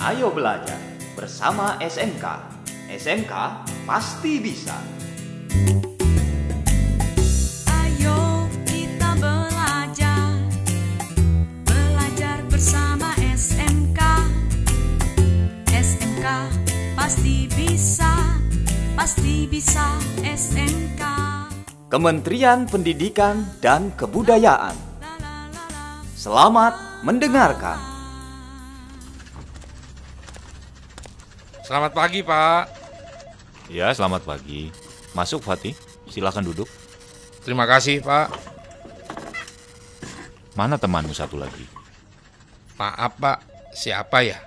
Ayo belajar bersama SMK. SMK pasti bisa. Ayo kita belajar Belajar bersama SMK SMK pasti bisa Pasti bisa SMK Kementerian Pendidikan dan Kebudayaan. La la la la Selamat mendengarkan. Selamat pagi, Pak. Ya, selamat pagi. Masuk Fatih, silakan duduk. Terima kasih, Pak. Mana temanmu satu lagi? Maaf, Pak. Siapa ya?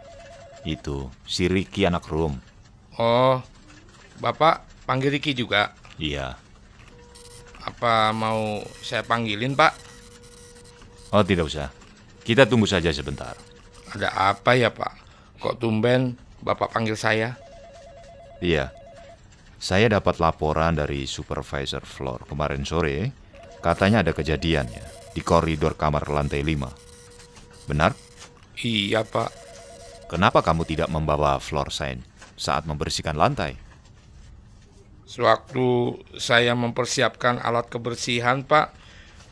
Itu, si Ricky anak Rum. Oh, Bapak panggil Riki juga. Iya. Apa mau saya panggilin, Pak? Oh, tidak usah. Kita tunggu saja sebentar. Ada apa ya, Pak? Kok tumben Bapak panggil saya? Iya. Saya dapat laporan dari supervisor floor kemarin sore. Katanya ada kejadian ya di koridor kamar lantai 5. Benar? Iya, Pak. Kenapa kamu tidak membawa floor sign saat membersihkan lantai? Sewaktu saya mempersiapkan alat kebersihan, Pak,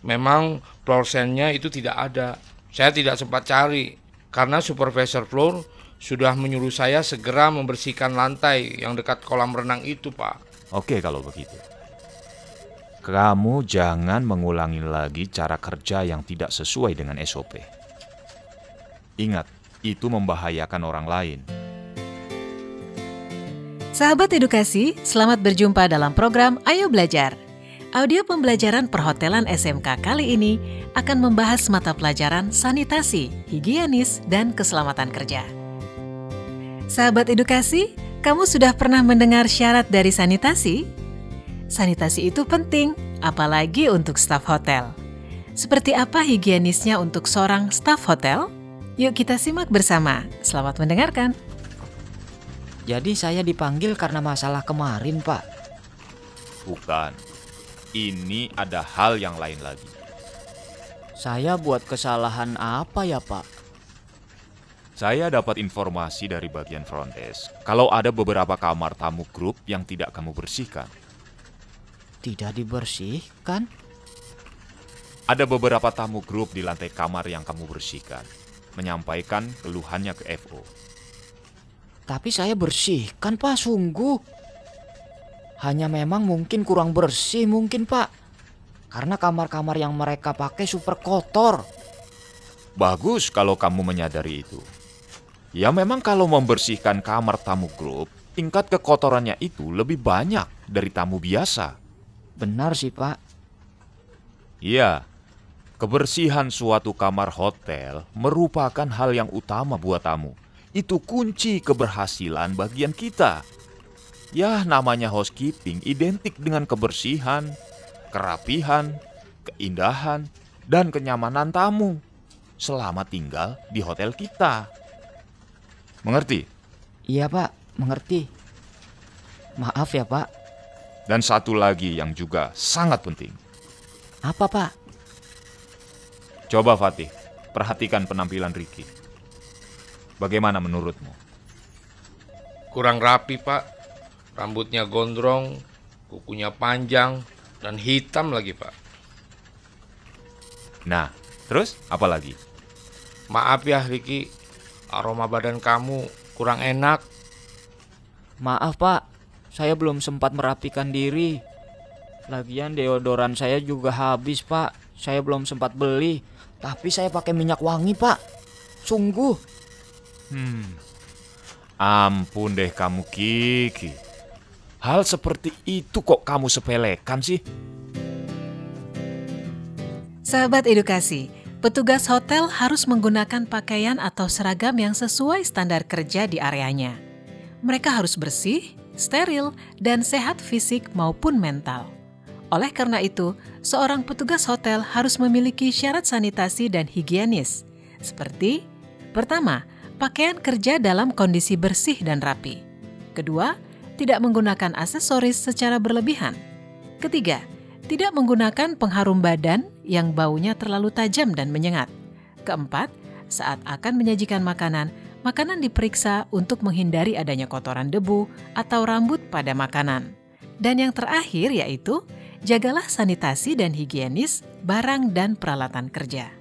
memang floor nya itu tidak ada. Saya tidak sempat cari karena supervisor floor sudah menyuruh saya segera membersihkan lantai yang dekat kolam renang itu, Pak. Oke kalau begitu. Kamu jangan mengulangi lagi cara kerja yang tidak sesuai dengan SOP. Ingat, itu membahayakan orang lain. Sahabat edukasi, selamat berjumpa dalam program Ayo Belajar. Audio pembelajaran perhotelan SMK kali ini akan membahas mata pelajaran sanitasi, higienis, dan keselamatan kerja. Sahabat edukasi, kamu sudah pernah mendengar syarat dari sanitasi? Sanitasi itu penting, apalagi untuk staf hotel. Seperti apa higienisnya untuk seorang staf hotel? Yuk kita simak bersama. Selamat mendengarkan. Jadi saya dipanggil karena masalah kemarin, Pak. Bukan. Ini ada hal yang lain lagi. Saya buat kesalahan apa ya, Pak? Saya dapat informasi dari bagian front desk kalau ada beberapa kamar tamu grup yang tidak kamu bersihkan. Tidak dibersihkan? Ada beberapa tamu grup di lantai kamar yang kamu bersihkan, menyampaikan keluhannya ke FO. Tapi saya bersihkan, Pak, sungguh. Hanya memang mungkin kurang bersih mungkin, Pak. Karena kamar-kamar yang mereka pakai super kotor. Bagus kalau kamu menyadari itu. Ya memang kalau membersihkan kamar tamu grup, tingkat kekotorannya itu lebih banyak dari tamu biasa. Benar sih, Pak. Iya, kebersihan suatu kamar hotel merupakan hal yang utama buat tamu. Itu kunci keberhasilan bagian kita. Ya, namanya housekeeping identik dengan kebersihan, kerapihan, keindahan, dan kenyamanan tamu selama tinggal di hotel kita. Mengerti? Iya, Pak, mengerti. Maaf ya, Pak. Dan satu lagi yang juga sangat penting. Apa, Pak? Coba Fatih, perhatikan penampilan Ricky. Bagaimana menurutmu? Kurang rapi, Pak. Rambutnya gondrong, kukunya panjang, dan hitam lagi, Pak. Nah, terus apa lagi? Maaf ya, Riki. Aroma badan kamu kurang enak. Maaf, Pak. Saya belum sempat merapikan diri. Lagian deodoran saya juga habis, Pak. Saya belum sempat beli. Tapi saya pakai minyak wangi, Pak. Sungguh. Hmm. Ampun deh kamu Kiki. Hal seperti itu kok kamu sepelekan sih? Sahabat edukasi, petugas hotel harus menggunakan pakaian atau seragam yang sesuai standar kerja di areanya. Mereka harus bersih, steril, dan sehat fisik maupun mental. Oleh karena itu, seorang petugas hotel harus memiliki syarat sanitasi dan higienis, seperti: pertama, pakaian kerja dalam kondisi bersih dan rapi. Kedua, tidak menggunakan aksesoris secara berlebihan. Ketiga, tidak menggunakan pengharum badan yang baunya terlalu tajam dan menyengat. Keempat, saat akan menyajikan makanan, Makanan diperiksa untuk menghindari adanya kotoran debu atau rambut pada makanan. Dan yang terakhir yaitu jagalah sanitasi dan higienis barang dan peralatan kerja.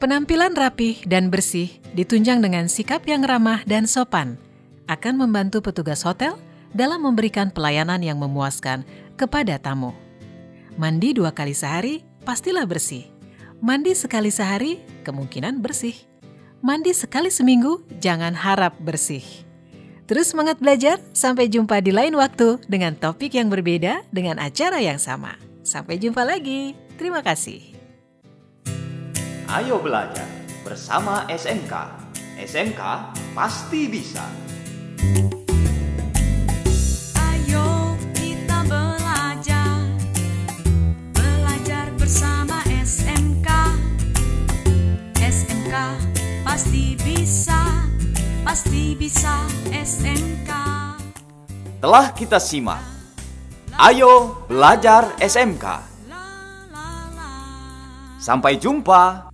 Penampilan rapih dan bersih ditunjang dengan sikap yang ramah dan sopan akan membantu petugas hotel dalam memberikan pelayanan yang memuaskan kepada tamu. Mandi dua kali sehari pastilah bersih. Mandi sekali sehari kemungkinan bersih. Mandi sekali seminggu jangan harap bersih. Terus semangat belajar, sampai jumpa di lain waktu dengan topik yang berbeda dengan acara yang sama. Sampai jumpa lagi. Terima kasih. Ayo belajar bersama SMK. SMK pasti bisa. SMK Telah kita simak. Ayo belajar SMK. Sampai jumpa.